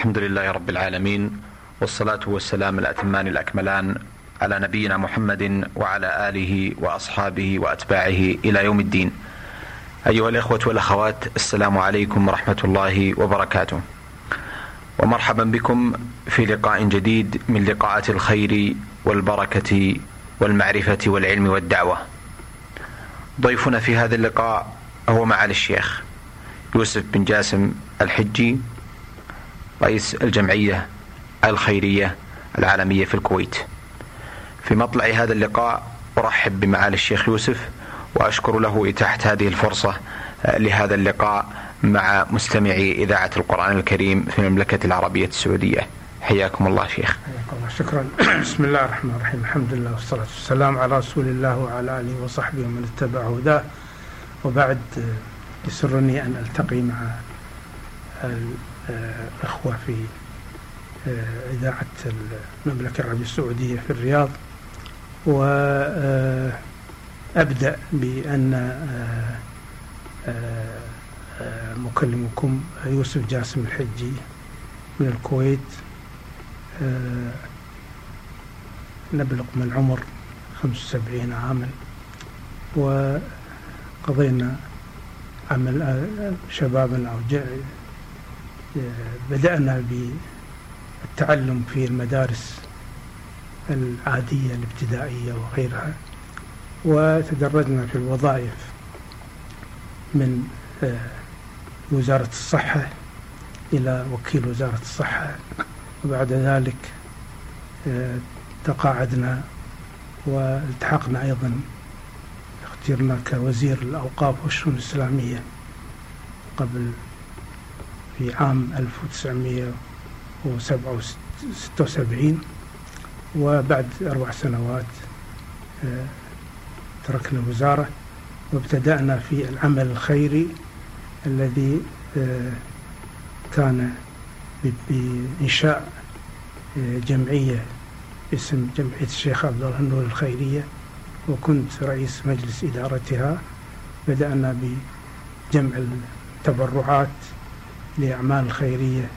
الحمد لله رب العالمين والصلاة والسلام الأتمان الأكملان على نبينا محمد وعلى آله وأصحابه وأتباعه إلى يوم الدين. أيها الإخوة والأخوات السلام عليكم ورحمة الله وبركاته. ومرحبا بكم في لقاء جديد من لقاءات الخير والبركة والمعرفة والعلم والدعوة. ضيفنا في هذا اللقاء هو معالي الشيخ يوسف بن جاسم الحجي رئيس الجمعية الخيرية العالمية في الكويت. في مطلع هذا اللقاء أرحب بمعالي الشيخ يوسف وأشكر له إتاحة هذه الفرصة لهذا اللقاء مع مستمعي إذاعة القرآن الكريم في المملكة العربية السعودية. حياكم الله شيخ. حياكم الله. شكرا. بسم الله الرحمن الرحيم. الحمد لله والصلاة والسلام على رسول الله وعلى آله وصحبه ومن اتبع هداه. وبعد يسرني أن ألتقي مع الأخوة في إذاعة المملكة العربية السعودية في الرياض. وأبدأ بأن مكلمكم يوسف جاسم الحجي من الكويت. نبلغ من عمر 75 عاما. وقضينا عمل شبابا أو بدأنا بالتعلم في المدارس العادية الابتدائية وغيرها وتدرجنا في الوظائف من وزارة الصحة إلى وكيل وزارة الصحة وبعد ذلك تقاعدنا والتحقنا أيضا اخترنا كوزير الأوقاف والشؤون الإسلامية قبل في عام 1976 وبعد أربع سنوات تركنا الوزارة وابتدأنا في العمل الخيري الذي كان بإنشاء جمعية اسم جمعية الشيخ عبد الله النور الخيرية وكنت رئيس مجلس إدارتها. بدأنا بجمع التبرعات لأعمال الخيرية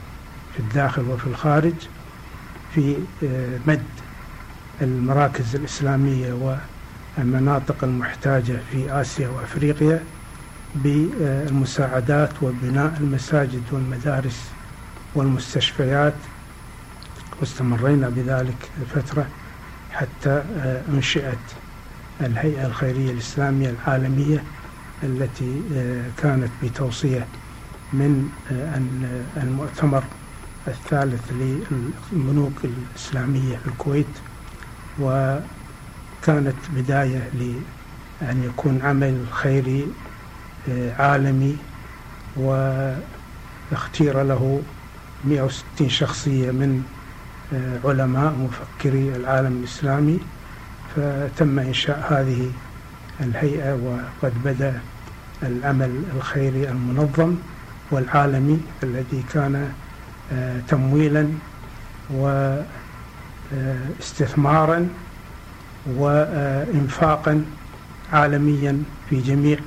في الداخل وفي الخارج في مد المراكز الإسلامية والمناطق المحتاجة في آسيا وأفريقيا بالمساعدات وبناء المساجد والمدارس والمستشفيات. واستمرينا بذلك فترة حتى أنشئت الهيئة الخيرية الإسلامية العالمية التي كانت بتوصية من المؤتمر الثالث للبنوك الإسلامية في الكويت وكانت بداية لأن يكون عمل خيري عالمي واختير له 160 شخصية من علماء مفكري العالم الإسلامي. فتم إنشاء هذه الهيئة وقد بدأ العمل الخيري المنظم. والعالمي الذي كان تمويلا واستثمارا وإنفاقا عالميا في جميع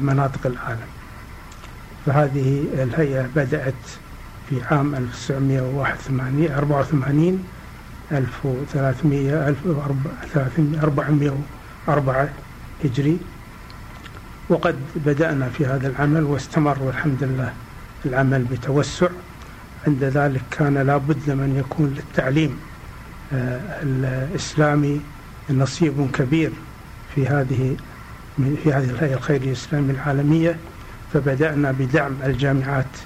مناطق العالم. فهذه الهيئة بدأت في عام 1981 84 1300 1404 هجري. وقد بدأنا في هذا العمل واستمر والحمد لله. العمل بتوسع. عند ذلك كان لابد من يكون للتعليم الإسلامي نصيب كبير في هذه في هذه الهيئة الخيرية الإسلامية العالمية. فبدأنا بدعم الجامعات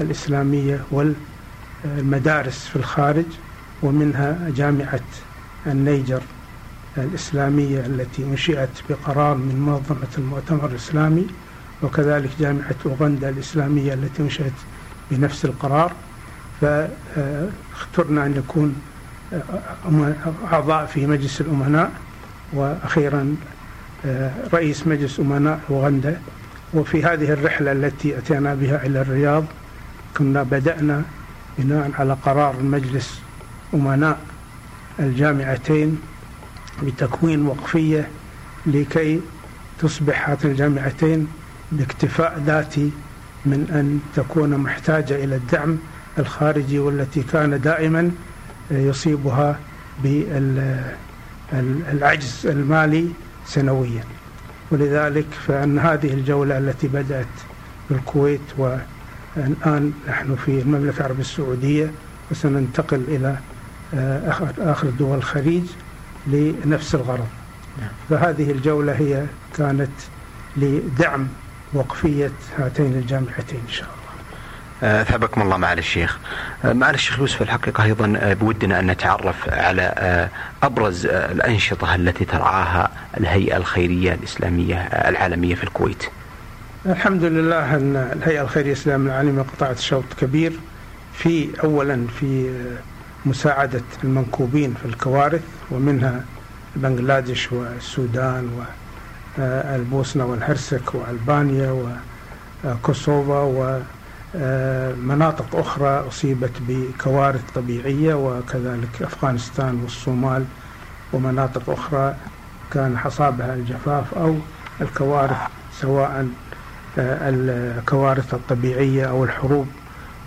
الإسلامية والمدارس في الخارج ومنها جامعة النيجر. الإسلامية التي أنشئت بقرار من منظمة المؤتمر الإسلامي وكذلك جامعة أوغندا الإسلامية التي أنشئت بنفس القرار. فاخترنا أن نكون أعضاء في مجلس الأمناء وأخيرا رئيس مجلس أمناء أوغندا. وفي هذه الرحلة التي أتينا بها إلى الرياض كنا بدأنا بناء على قرار المجلس أمناء الجامعتين. بتكوين وقفية لكي تصبح هاتين الجامعتين باكتفاء ذاتي من أن تكون محتاجة إلى الدعم الخارجي والتي كان دائما يصيبها بالعجز المالي سنويا. ولذلك فأن هذه الجولة التي بدأت بالكويت والآن نحن في المملكة العربية السعودية وسننتقل إلى آخر دول الخليج لنفس الغرض. فهذه الجولة هي كانت لدعم وقفية هاتين الجامعتين إن شاء الله. أثابكم الله معالي الشيخ. آه، معالي الشيخ يوسف الحقيقة أيضا آه، بودنا أن نتعرف على آه، أبرز الأنشطة التي ترعاها الهيئة الخيرية الإسلامية العالمية في الكويت. الحمد لله أن الهيئة الخيرية الإسلامية العالمية قطعت شوط كبير في أولا في مساعدة المنكوبين في الكوارث ومنها بنغلاديش والسودان والبوسنة والهرسك وألبانيا وكوسوفا مناطق أخرى أصيبت بكوارث طبيعية وكذلك أفغانستان والصومال ومناطق أخرى كان حصابها الجفاف أو الكوارث سواء آه، الكوارث الطبيعية أو الحروب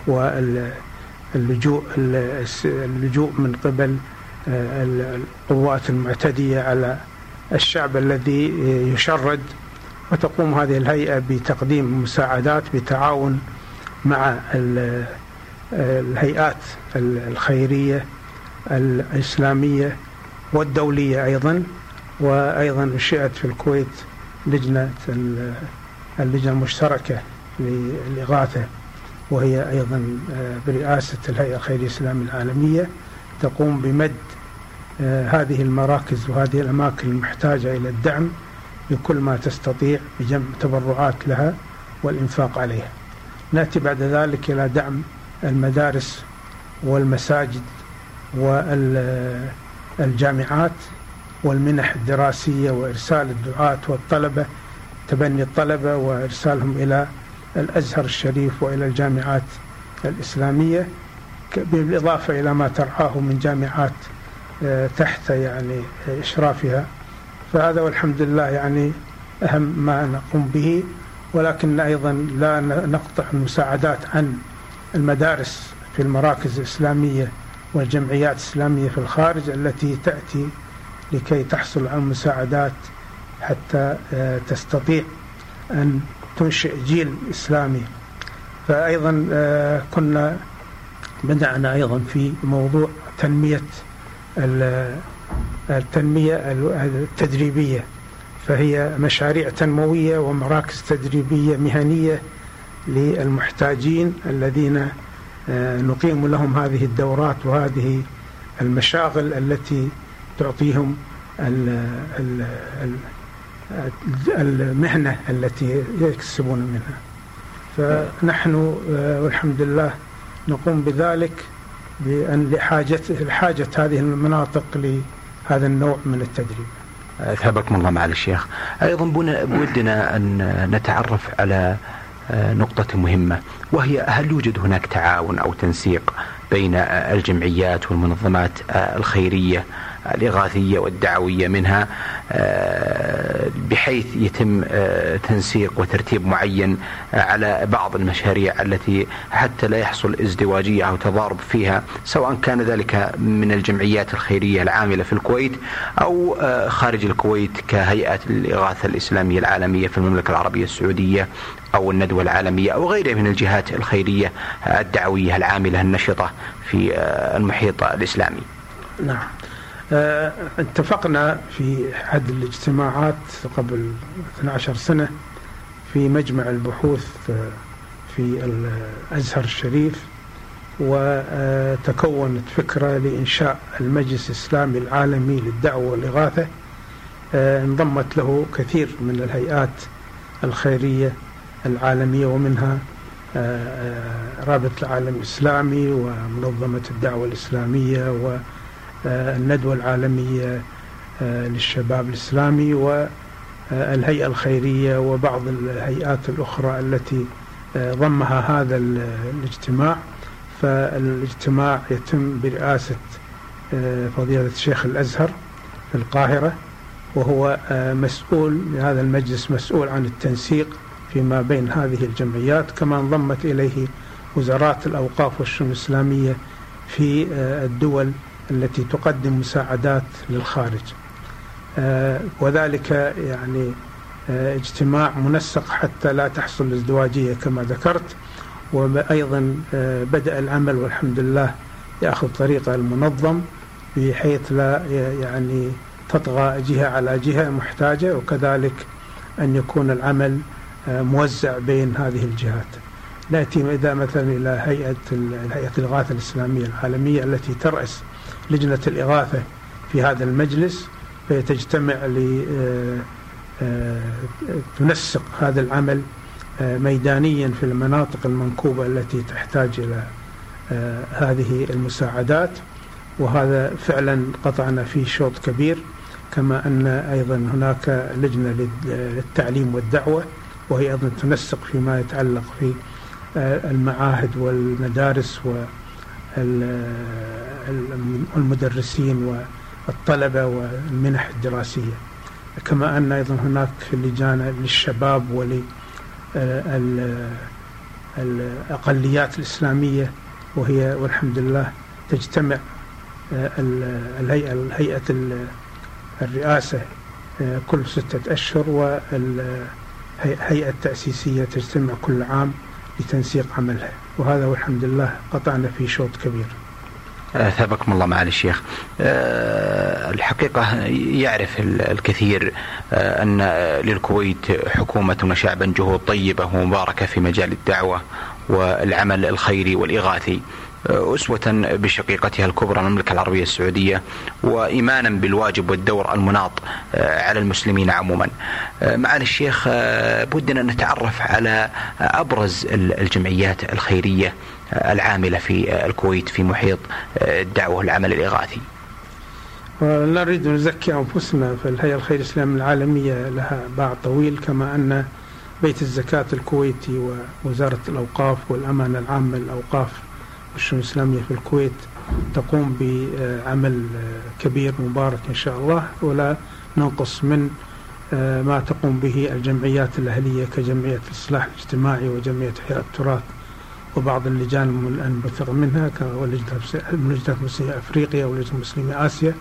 واللجوء اللجوء من قبل آه، القوات المعتدية على الشعب الذي يشرد وتقوم هذه الهيئة بتقديم مساعدات بتعاون مع الهيئات الخيرية الإسلامية والدولية أيضا وأيضا أنشئت في الكويت لجنة اللجنة المشتركة للإغاثة وهي أيضا آه، برئاسة الهيئة الخيرية الإسلامية العالمية تقوم بمد آه، هذه المراكز وهذه الأماكن المحتاجة إلى الدعم بكل ما تستطيع بجمع تبرعات لها والإنفاق عليها. نأتي بعد ذلك إلى دعم المدارس والمساجد والجامعات والمنح الدراسية وإرسال الدعاة والطلبة تبني الطلبة وإرسالهم إلى الأزهر الشريف وإلى الجامعات الإسلامية بالإضافة إلى ما ترعاه من جامعات آه، تحت يعني إشرافها. فهذا والحمد لله يعني أهم ما نقوم به ولكن أيضا لا نقطع المساعدات عن المدارس في المراكز الإسلامية والجمعيات الإسلامية في الخارج التي تأتي لكي تحصل على مساعدات حتى آه، تستطيع أن تنشئ جيل إسلامي. فأيضا آه، كنا بدأنا أيضا في موضوع تنمية التنمية التدريبية. فهي مشاريع تنموية ومراكز تدريبية مهنية للمحتاجين الذين آه، نقيم لهم هذه الدورات وهذه المشاغل التي تعطيهم المهنة التي يكسبون منها. فنحن آه، والحمد لله نقوم بذلك بأن لحاجة لحاجة هذه المناطق لهذا النوع من التدريب. اثابكم الله معالي الشيخ. أيضا بودنا أن نتعرف على آه، نقطة مهمة وهي هل يوجد هناك تعاون أو تنسيق بين الجمعيات والمنظمات آه، الخيرية الإغاثية والدعوية منها آه، بحيث يتم آه، تنسيق وترتيب معين آه، على بعض المشاريع التي حتى لا يحصل ازدواجية أو تضارب فيها سواء كان ذلك من الجمعيات الخيرية العاملة في الكويت أو خارج الكويت كهيئة الإغاثة الإسلامية العالمية في المملكة العربية السعودية أو الندوة العالمية أو غيرها من الجهات الخيرية الدعوية العاملة النشطة في المحيط الإسلامي. نعم. اتفقنا في أحد الاجتماعات قبل 12 سنة في مجمع البحوث آه، في الأزهر الشريف وتكونت فكرة لإنشاء المجلس الإسلامي العالمي للدعوة والإغاثة. آه، انضمت له كثير من الهيئات الخيرية العالمية ومنها رابط العالم الإسلامي ومنظمة الدعوة الإسلامية و الندوة العالمية آه، للشباب الإسلامي والهيئة الخيرية وبعض الهيئات الأخرى التي آه، ضمها هذا الاجتماع. فالاجتماع يتم برئاسة آه، فضيلة الشيخ الأزهر في القاهرة وهو مسؤول هذا المجلس مسؤول عن التنسيق فيما بين هذه الجمعيات كما انضمت إليه وزارات الأوقاف والشؤون الإسلامية في الدول التي تقدم مساعدات للخارج. وذلك يعني اجتماع منسق حتى لا تحصل ازدواجية كما ذكرت. وأيضا بدأ العمل والحمد لله يأخذ طريقه المنظم بحيث لا يعني تطغى جهة على جهة محتاجة وكذلك أن يكون العمل موزع بين هذه الجهات. نأتي إذا مثلا إلى هيئة الإغاثة الإسلامية العالمية التي ترأس لجنة الإغاثة في هذا المجلس فهي تجتمع ل تنسق هذا العمل ميدانيا في المناطق المنكوبة التي تحتاج إلى هذه المساعدات. وهذا فعلا قطعنا فيه شوط كبير كما أن أيضا هناك لجنة للتعليم والدعوة وهي أيضا تنسق فيما يتعلق في المعاهد والمدارس والمدرسين والطلبة والمنح الدراسية. كما أن أيضا هناك لجان للشباب وللأقليات الإسلامية وهي والحمد لله تجتمع الهيئة الهيئة الرئاسة كل ستة أشهر والهيئة التأسيسية تجتمع كل عام لتنسيق عملها. وهذا والحمد لله قطعنا في شوط كبير. أثابكم الله معالي الشيخ. الحقيقة يعرف الكثير أن للكويت حكومة وشعبا جهود طيبة ومباركة في مجال الدعوة والعمل الخيري والإغاثي أسوة بشقيقتها الكبرى المملكة العربية السعودية وإيمانا بالواجب والدور المناط على المسلمين عموما. معالي الشيخ بدنا نتعرف على أبرز الجمعيات الخيرية العاملة في الكويت في محيط الدعوة والعمل الإغاثي. لا نريد أن نزكي أنفسنا فالهيئة الخير الإسلامية العالمية لها باع طويل كما أن بيت الزكاة الكويتي ووزارة الأوقاف والأمانة العامة للأوقاف والشؤون الإسلامية في الكويت تقوم بعمل كبير مبارك إن شاء الله. ولا ننقص من ما تقوم به الجمعيات الأهلية كجمعية الإصلاح الاجتماعي وجمعية إحياء التراث. وبعض اللجان المنبثقة منها كلجنة المسلمين أفريقيا ولجنة مسلمي آسيا.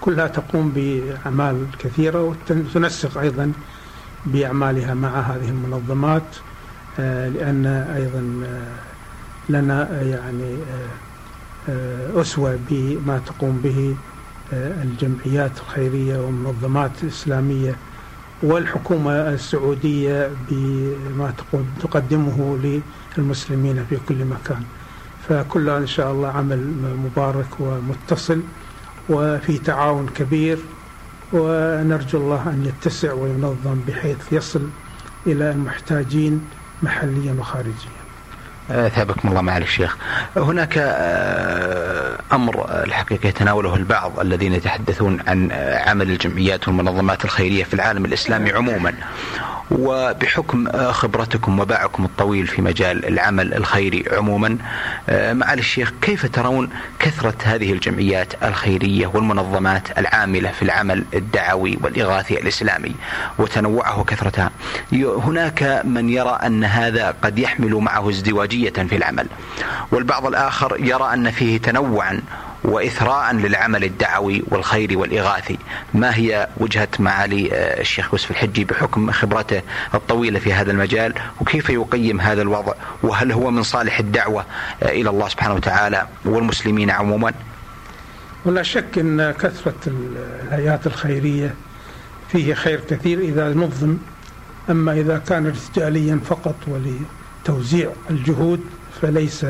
كلها تقوم بأعمال كثيرة وتنسق أيضا بأعمالها مع هذه المنظمات لأن أيضا لنا يعني أسوة بما تقوم به الجمعيات الخيرية والمنظمات الإسلامية والحكومة السعودية بما تقدمه للمسلمين في كل مكان. فكلها إن شاء الله عمل مبارك ومتصل وفي تعاون كبير ونرجو الله أن يتسع وينظم بحيث يصل إلى المحتاجين محليا وخارجيا. ثابكم الله معالي الشيخ. هناك أمر الحقيقة يتناوله البعض الذين يتحدثون عن عمل الجمعيات والمنظمات الخيرية في العالم الإسلامي عموما. وبحكم خبرتكم وباعكم الطويل في مجال العمل الخيري عموما معالي الشيخ كيف ترون كثرة هذه الجمعيات الخيرية والمنظمات العاملة في العمل الدعوي والإغاثي الإسلامي وتنوعها وكثرتها هناك من يرى أن هذا قد يحمل معه ازدواجية في العمل والبعض الآخر يرى أن فيه تنوعا وإثراء للعمل الدعوي والخيري والإغاثي. ما هي وجهة معالي الشيخ يوسف الحجي بحكم خبرته الطويلة في هذا المجال وكيف يقيم هذا الوضع؟ وهل هو من صالح الدعوة إلى الله سبحانه وتعالى والمسلمين عموما؟ ولا شك أن كثرة الهيئات الخيرية فيه خير كثير إذا نظم أما إذا كان ارتجاليا فقط ولتوزيع الجهود فليس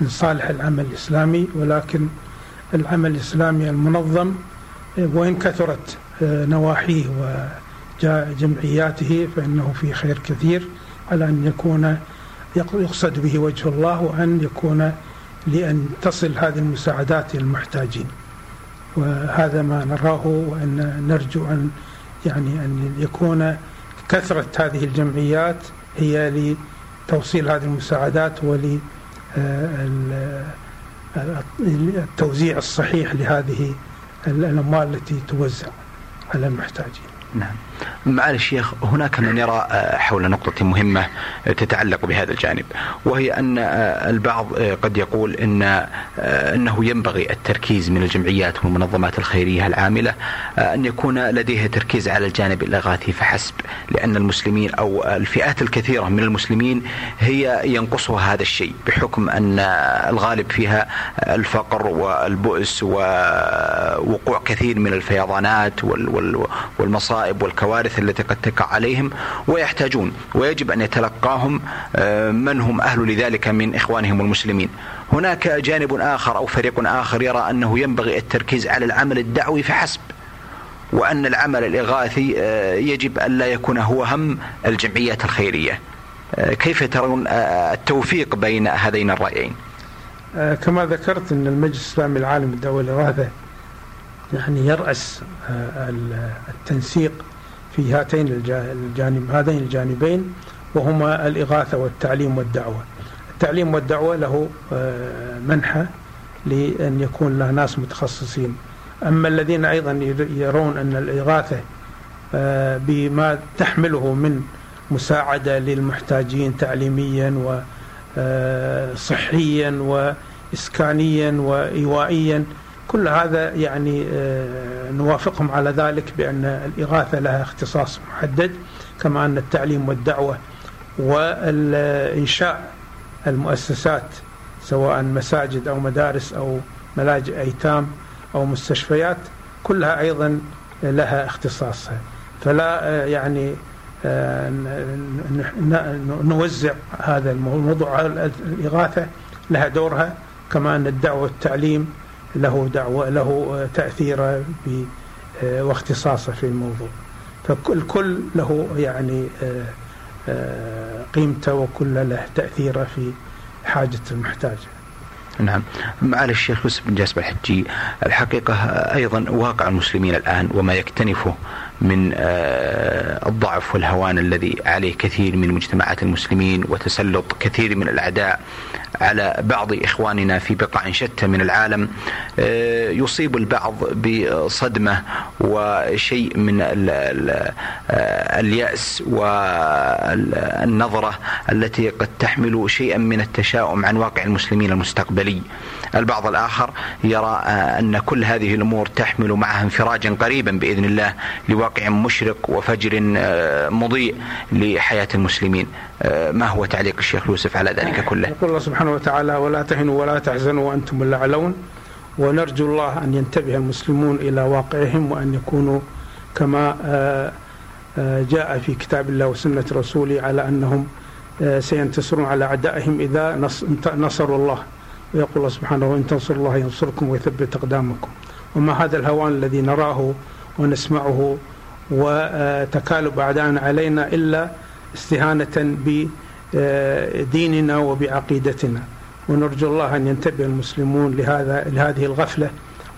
من صالح العمل الإسلامي ولكن العمل الإسلامي المنظم وإن كثرت نواحيه وجمعياته فإنه في خير كثير على أن يكون يقصد به وجه الله وأن يكون لأن تصل هذه المساعدات للمحتاجين وهذا ما نراه وأن نرجو أن يعني أن يكون كثرة هذه الجمعيات هي لتوصيل هذه المساعدات ول التوزيع الصحيح لهذه الأموال التي توزع على المحتاجين. نعم. معالي الشيخ هناك من يرى آه، حول نقطة مهمة تتعلق بهذا الجانب وهي أن آه، البعض آه، قد يقول أن أنه ينبغي التركيز من الجمعيات والمنظمات الخيرية العاملة أن يكون لديها تركيز على الجانب الإغاثي فحسب لأن المسلمين أو الفئات الكثيرة من المسلمين هي ينقصها هذا الشيء بحكم أن الغالب فيها الفقر والبؤس ووقوع كثير من الفيضانات والمصائب والكوارث التي قد تقع عليهم ويحتاجون ويجب أن يتلقاهم آه، من هم أهل لذلك من إخوانهم المسلمين. هناك جانب آخر أو فريق آخر يرى أنه ينبغي التركيز على العمل الدعوي فحسب وأن العمل الإغاثي آه، يجب أن لا يكون هو هم الجمعيات الخيرية. آه، كيف ترون التوفيق بين هذين الرأيين؟ كما ذكرت أن المجلس الإسلامي العالمي الدولي الإغاثة يعني يرأس التنسيق في هاتين الجانب هذين الجانبين وهما الإغاثة والتعليم والدعوة. التعليم والدعوة له آه، منحة لأن يكون له ناس متخصصين. أما الذين أيضا يرون أن الإغاثة آه، بما تحمله من مساعدة للمحتاجين تعليميا وصحيا آه، وإسكانيا وإيوائيا كل هذا يعني نوافقهم على ذلك بأن الإغاثة لها اختصاص محدد كما أن التعليم والدعوة وإنشاء المؤسسات سواء مساجد أو مدارس أو ملاجئ أيتام أو مستشفيات كلها أيضا لها اختصاصها. فلا يعني آه، نوزع هذا الموضوع الإغاثة لها دورها كما أن الدعوة والتعليم له دعوة له تأثير واختصاصه في الموضوع. فالكل له يعني آه، آه، قيمته وكل له تأثيره في حاجة المحتاج نعم. معالي الشيخ يوسف بن جاسم الحجي الحقيقة أيضا واقع المسلمين الآن وما يكتنفه من آه، الضعف والهوان الذي عليه كثير من مجتمعات المسلمين وتسلط كثير من الأعداء على بعض إخواننا في بقاع شتى من العالم. آه، يصيب البعض بصدمة وشيء من آه، اليأس والنظرة التي قد تحمل شيئا من التشاؤم عن واقع المسلمين المستقبلي. البعض الآخر يرى أن كل هذه الأمور تحمل معها انفراجا قريبا بإذن الله لواقع مشرق وفجر آه، مضيء لحياة المسلمين. آه، ما هو تعليق الشيخ يوسف على ذلك كله؟ يقول الله سبحانه وتعالى ولا تهنوا ولا تحزنوا وأنتم الأعلون ونرجو الله أن ينتبه المسلمون إلى واقعهم وأن يكونوا كما آه، جاء في كتاب الله وسنة رسوله على أنهم سينتصرون على أعدائهم إذا نصروا الله. ويقول الله سبحانه وإن تنصر الله ينصركم ويثبت أقدامكم. وما هذا الهوان الذي نراه ونسمعه وتكالب أعدائنا علينا إلا استهانة بديننا وبعقيدتنا. ونرجو الله أن ينتبه المسلمون لهذا لهذه الغفلة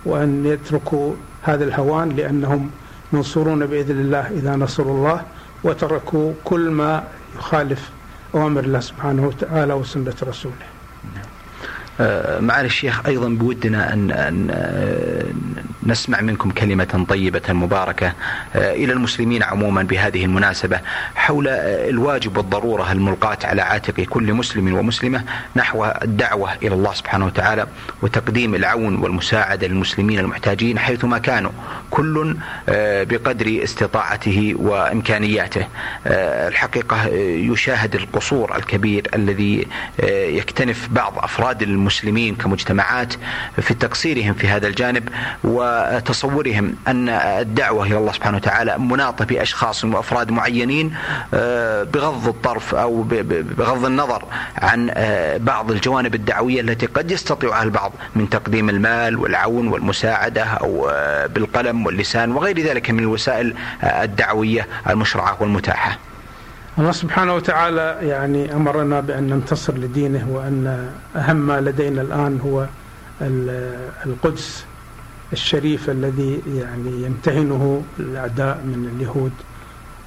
وأن يتركوا هذا الهوان لأنهم منصورون بإذن الله إذا نصروا الله وتركوا كل ما يخالف أوامر الله سبحانه وتعالى وسنة رسوله. معالي الشيخ أيضا بودنا ان أن آه، نسمع منكم كلمة طيبة مباركة آه، إلى المسلمين عموما بهذه المناسبة حول الواجب والضرورة الملقاة على عاتق كل مسلم ومسلمة نحو الدعوة إلى الله سبحانه وتعالى وتقديم العون والمساعدة للمسلمين المحتاجين حيثما كانوا كل بقدر استطاعته وإمكانياته. الحقيقة يشاهد القصور الكبير الذي يكتنف بعض أفراد المسلمين كمجتمعات في تقصيرهم في هذا الجانب وتصورهم أن الدعوة إلى الله سبحانه وتعالى مناطة بأشخاص وأفراد معينين آه، بغض الطرف أو بغض النظر عن آه، بعض الجوانب الدعوية التي قد يستطيعها البعض من تقديم المال والعون والمساعدة أو آه، بالقلم واللسان وغير ذلك من الوسائل الدعوية المشرعة والمتاحة. الله سبحانه وتعالى يعني أمرنا بأن ننتصر لدينه وأن أهم ما لدينا الآن هو القدس الشريف الذي يعني يمتهنه الأعداء من اليهود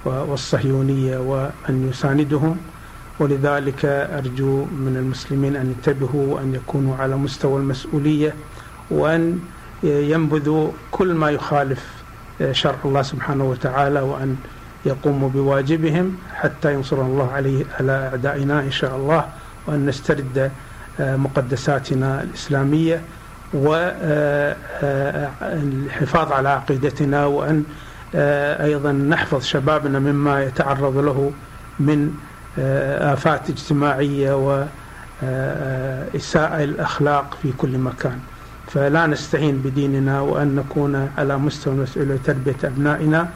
والصهيونية ومن يساندهم. ولذلك أرجو من المسلمين أن ينتبهوا وأن يكونوا على مستوى المسؤولية وأن ينبذوا كل ما يخالف شرع الله سبحانه وتعالى وأن يقوموا بواجبهم حتى ينصر الله عليه على أعدائنا إن شاء الله وأن نسترد مقدساتنا الإسلامية والحفاظ على عقيدتنا وأن أيضا نحفظ شبابنا مما يتعرض له من آفات اجتماعية وإساءة الأخلاق في كل مكان. فلا نستهين بديننا وأن نكون على مستوى مسؤولية تربية أبنائنا.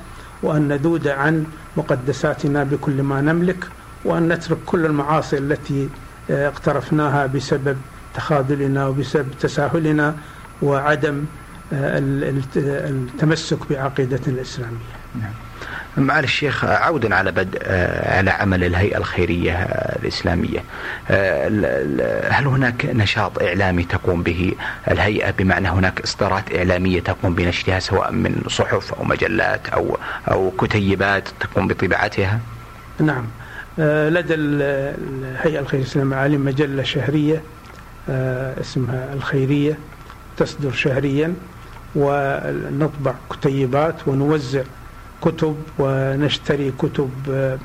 وأن نذود عن مقدساتنا بكل ما نملك وأن نترك كل المعاصي التي اقترفناها بسبب تخاذلنا وبسبب تساهلنا وعدم التمسك بعقيدتنا الإسلامية نعم. معالي الشيخ عودا على بدء على عمل الهيئة الخيرية الإسلامية. هل هناك نشاط إعلامي تقوم به؟ الهيئة بمعنى هناك إصدارات إعلامية تقوم بنشرها سواء من صحف أو مجلات أو أو كتيبات تقوم بطباعتها؟ نعم. لدى الهيئة الخيرية الإسلامية مجلة شهرية اسمها الخيرية تصدر شهريا ونطبع كتيبات ونوزع كتب ونشتري كتب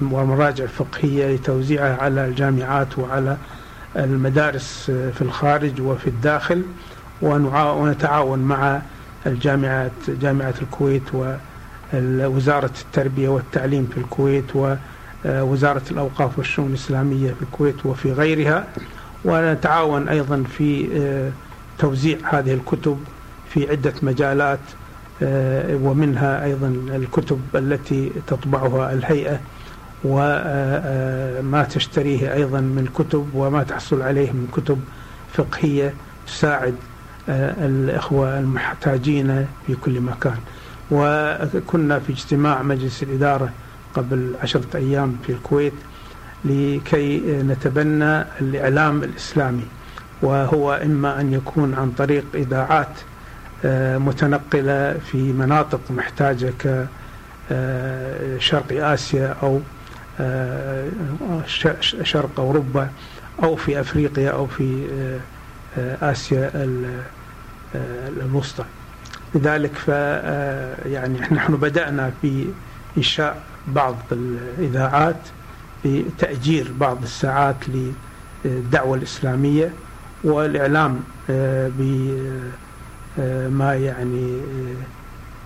ومراجع فقهية لتوزيعها على الجامعات وعلى المدارس في الخارج وفي الداخل ونتعاون مع الجامعات جامعة الكويت ووزارة التربية والتعليم في الكويت ووزارة الأوقاف والشؤون الإسلامية في الكويت وفي غيرها. ونتعاون أيضا في توزيع هذه الكتب في عدة مجالات. آه، ومنها أيضا الكتب التي تطبعها الهيئة وما تشتريه أيضا من كتب وما تحصل عليه من كتب فقهية تساعد آه، الإخوة المحتاجين في كل مكان. وكنا في اجتماع مجلس الإدارة قبل عشرة أيام في الكويت لكي نتبنى الإعلام الإسلامي وهو إما أن يكون عن طريق إذاعات آه، متنقلة في مناطق محتاجة كشرق آه، آسيا أو آه، شرق أوروبا أو في أفريقيا أو في آسيا الوسطى. لذلك ف يعني نحن بدأنا في إنشاء بعض الإذاعات بتأجير بعض الساعات للدعوة الإسلامية والإعلام بما يعني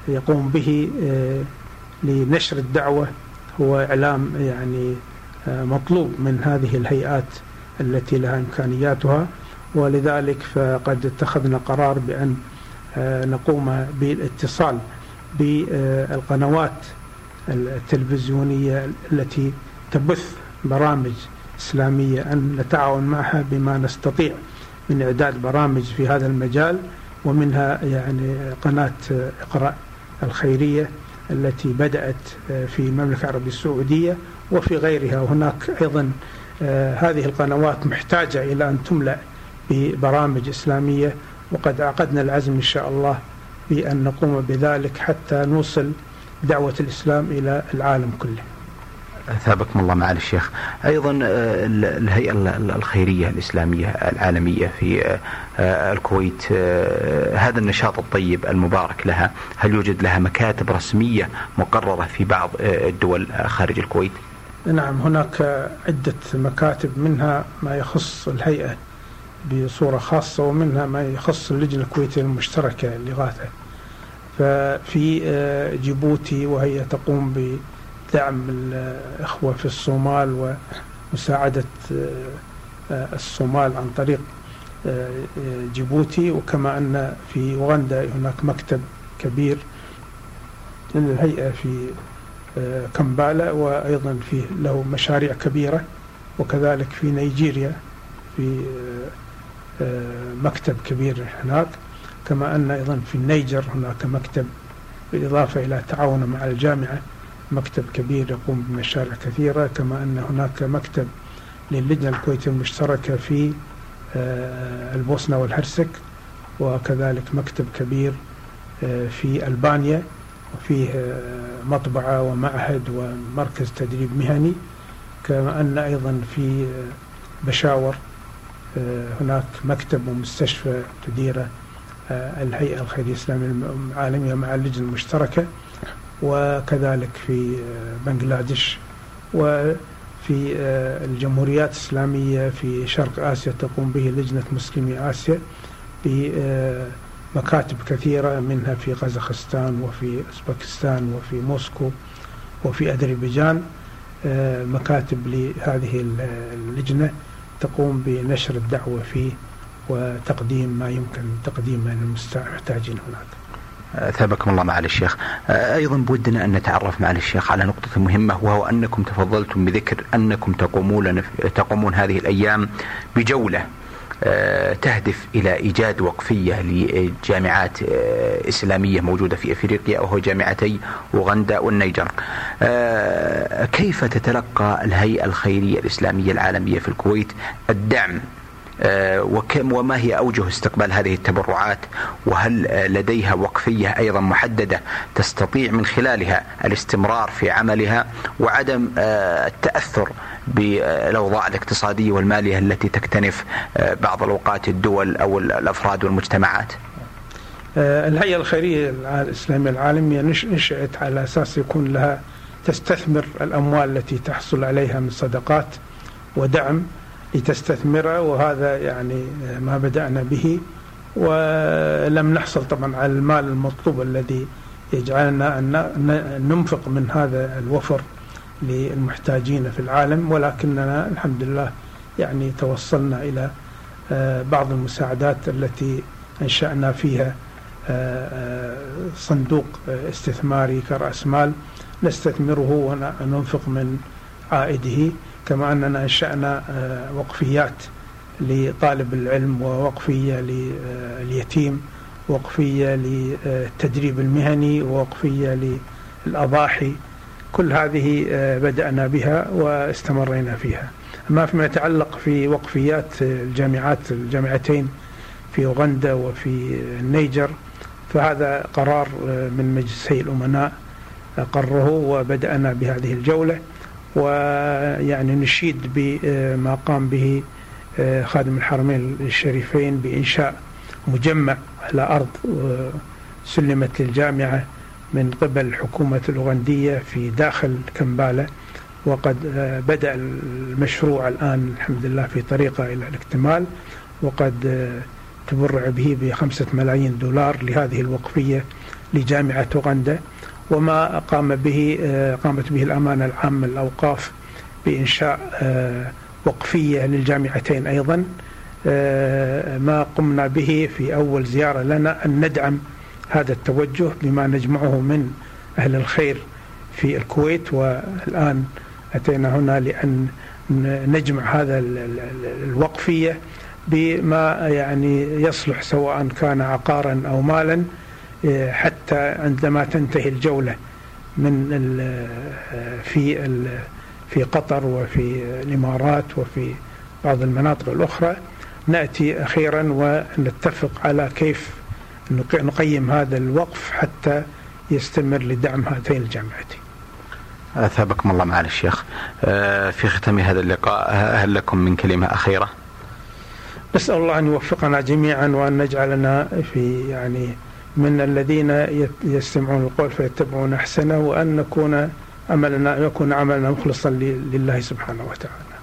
يقوم به لنشر الدعوة. هو إعلام يعني مطلوب من هذه الهيئات التي لها إمكانياتها. ولذلك فقد اتخذنا قرار بأن نقوم بالاتصال بالقنوات التلفزيونية التي تبث برامج إسلامية. أن نتعاون معها بما نستطيع من إعداد برامج في هذا المجال. ومنها يعني قناة إقرأ الخيرية التي بدأت في المملكة العربية السعودية وفي غيرها. وهناك أيضا هذه القنوات محتاجة إلى أن تملأ ببرامج إسلامية وقد عقدنا العزم إن شاء الله بأن نقوم بذلك حتى نوصل دعوة الإسلام إلى العالم كله. ثابكم الله معالي الشيخ. أيضا آه، الهيئة الخيرية الإسلامية العالمية في آه، آه، الكويت هذا النشاط الطيب المبارك لها هل يوجد لها مكاتب رسمية مقررة في بعض الدول خارج الكويت؟ نعم هناك عدة مكاتب منها ما يخص الهيئة بصورة خاصة ومنها ما يخص اللجنة الكويتية المشتركة للإغاثة ففي جيبوتي وهي تقوم ب دعم الإخوة في الصومال ومساعدة آه، الصومال عن طريق آه، جيبوتي وكما أن في أوغندا هناك مكتب كبير للهيئة في آه، كمبالا وأيضا فيه له مشاريع كبيرة وكذلك في نيجيريا في مكتب كبير هناك كما أن أيضا في النيجر هناك مكتب بالإضافة إلى تعاونه مع الجامعة. مكتب كبير يقوم بمشاريع كثيرة كما أن هناك مكتب للجنة الكويتية المشتركة في آه، البوسنة والهرسك وكذلك مكتب كبير آه، في ألبانيا وفيه آه، مطبعة ومعهد ومركز تدريب مهني كما أن أيضا في بشاور هناك مكتب ومستشفى تديره الهيئة الخيرية الإسلامية العالمية مع اللجنة المشتركة. وكذلك في بنغلاديش وفي الجمهوريات الإسلامية في شرق آسيا تقوم به لجنة مسلمي آسيا بمكاتب كثيرة منها في قزاخستان وفي أوزبكستان وفي موسكو وفي أذربيجان مكاتب لهذه اللجنة تقوم بنشر الدعوة فيه وتقديم ما يمكن تقديمه للمحتاجين هناك. ثابكم الله معالي الشيخ. أيضا بودنا أن نتعرف معالي الشيخ على نقطة مهمة وهو أنكم تفضلتم بذكر أنكم تقومون, تقومون هذه الأيام بجولة تهدف إلى إيجاد وقفية لجامعات إسلامية موجودة في أفريقيا وهو جامعتي أوغندا والنيجر. كيف تتلقى الهيئة الخيرية الإسلامية العالمية في الكويت الدعم وكم وما هي أوجه استقبال هذه التبرعات؟ وهل لديها وقفية أيضا محددة تستطيع من خلالها الاستمرار في عملها؟ وعدم التأثر بالأوضاع الاقتصادية والمالية التي تكتنف بعض الأوقات الدول أو الأفراد والمجتمعات؟ الهيئة الخيرية الإسلامية العالمية نشأت على أساس يكون لها تستثمر الأموال التي تحصل عليها من صدقات ودعم لتستثمره وهذا يعني ما بدأنا به ولم نحصل طبعا على المال المطلوب الذي يجعلنا أن ننفق من هذا الوفر للمحتاجين في العالم. ولكننا الحمد لله يعني توصلنا إلى بعض المساعدات التي أنشأنا فيها صندوق استثماري كرأس مال نستثمره وننفق من عائده. كما أننا أنشأنا وقفيات لطالب العلم ووقفية لليتيم وقفية للتدريب المهني ووقفية للأضاحي. كل هذه بدأنا بها واستمرينا فيها. أما فيما يتعلق في وقفيات الجامعات الجامعتين في أوغندا وفي النيجر فهذا قرار من مجلسي الأمناء قره وبدأنا بهذه الجولة. ويعني نشيد بما قام به خادم الحرمين الشريفين بإنشاء مجمع على أرض سلمت للجامعة من قبل الحكومة الأوغندية في داخل كمبالا. وقد بدأ المشروع الآن الحمد لله في طريقة إلى الاكتمال. وقد تبرع به بخمسة ملايين دولار لهذه الوقفية لجامعة أوغندا. وما قام به قامت به الأمانة العامة للأوقاف بإنشاء وقفية للجامعتين أيضا. ما قمنا به في أول زيارة لنا أن ندعم هذا التوجه بما نجمعه من أهل الخير في الكويت. والآن أتينا هنا لأن نجمع هذا الوقفية بما يعني يصلح سواء كان عقارا أو مالا. حتى عندما تنتهي الجولة من في في قطر وفي الإمارات وفي بعض المناطق الأخرى نأتي أخيرا ونتفق على كيف نقيم هذا الوقف حتى يستمر لدعم هاتين الجامعتين أثابكم الله معالي الشيخ. في ختام هذا اللقاء هل لكم من كلمة أخيرة؟ نسأل الله أن يوفقنا جميعا وأن نجعلنا في يعني من الذين يستمعون القول فيتبعون أحسنه وأن نكون عملنا يكون عملنا مخلصا لله سبحانه وتعالى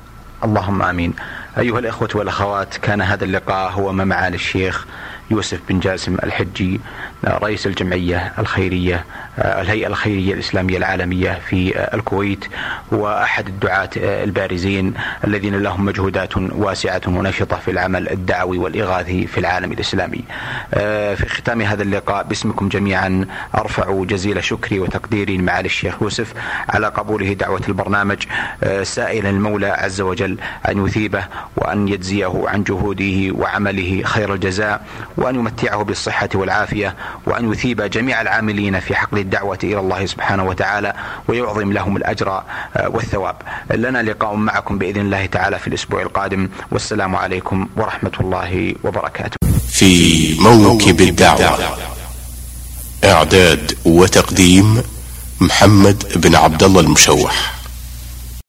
اللهم آمين. أيها الإخوة والأخوات كان هذا اللقاء هو مع معالي الشيخ يوسف بن جاسم الحجي رئيس الجمعية الخيرية الهيئة الخيرية الإسلامية العالمية في الكويت وأحد الدعاة البارزين الذين لهم مجهودات واسعة ونشطة في العمل الدعوي والإغاثي في العالم الإسلامي. في ختام هذا اللقاء باسمكم جميعا أرفع جزيل شكري وتقديري لمعالي الشيخ يوسف على قبوله دعوة البرنامج سائلا المولى عز وجل أن يثيبه. وأن يجزيه عن جهوده وعمله خير الجزاء وأن يمتعه بالصحة والعافية وأن يثيب جميع العاملين في حقل الدعوة إلى الله سبحانه وتعالى ويعظم لهم الأجر والثواب. لنا لقاء معكم بإذن الله تعالى في الأسبوع القادم. والسلام عليكم ورحمة الله وبركاته. في موكب الدعوة إعداد وتقديم محمد بن عبد الله المشوح.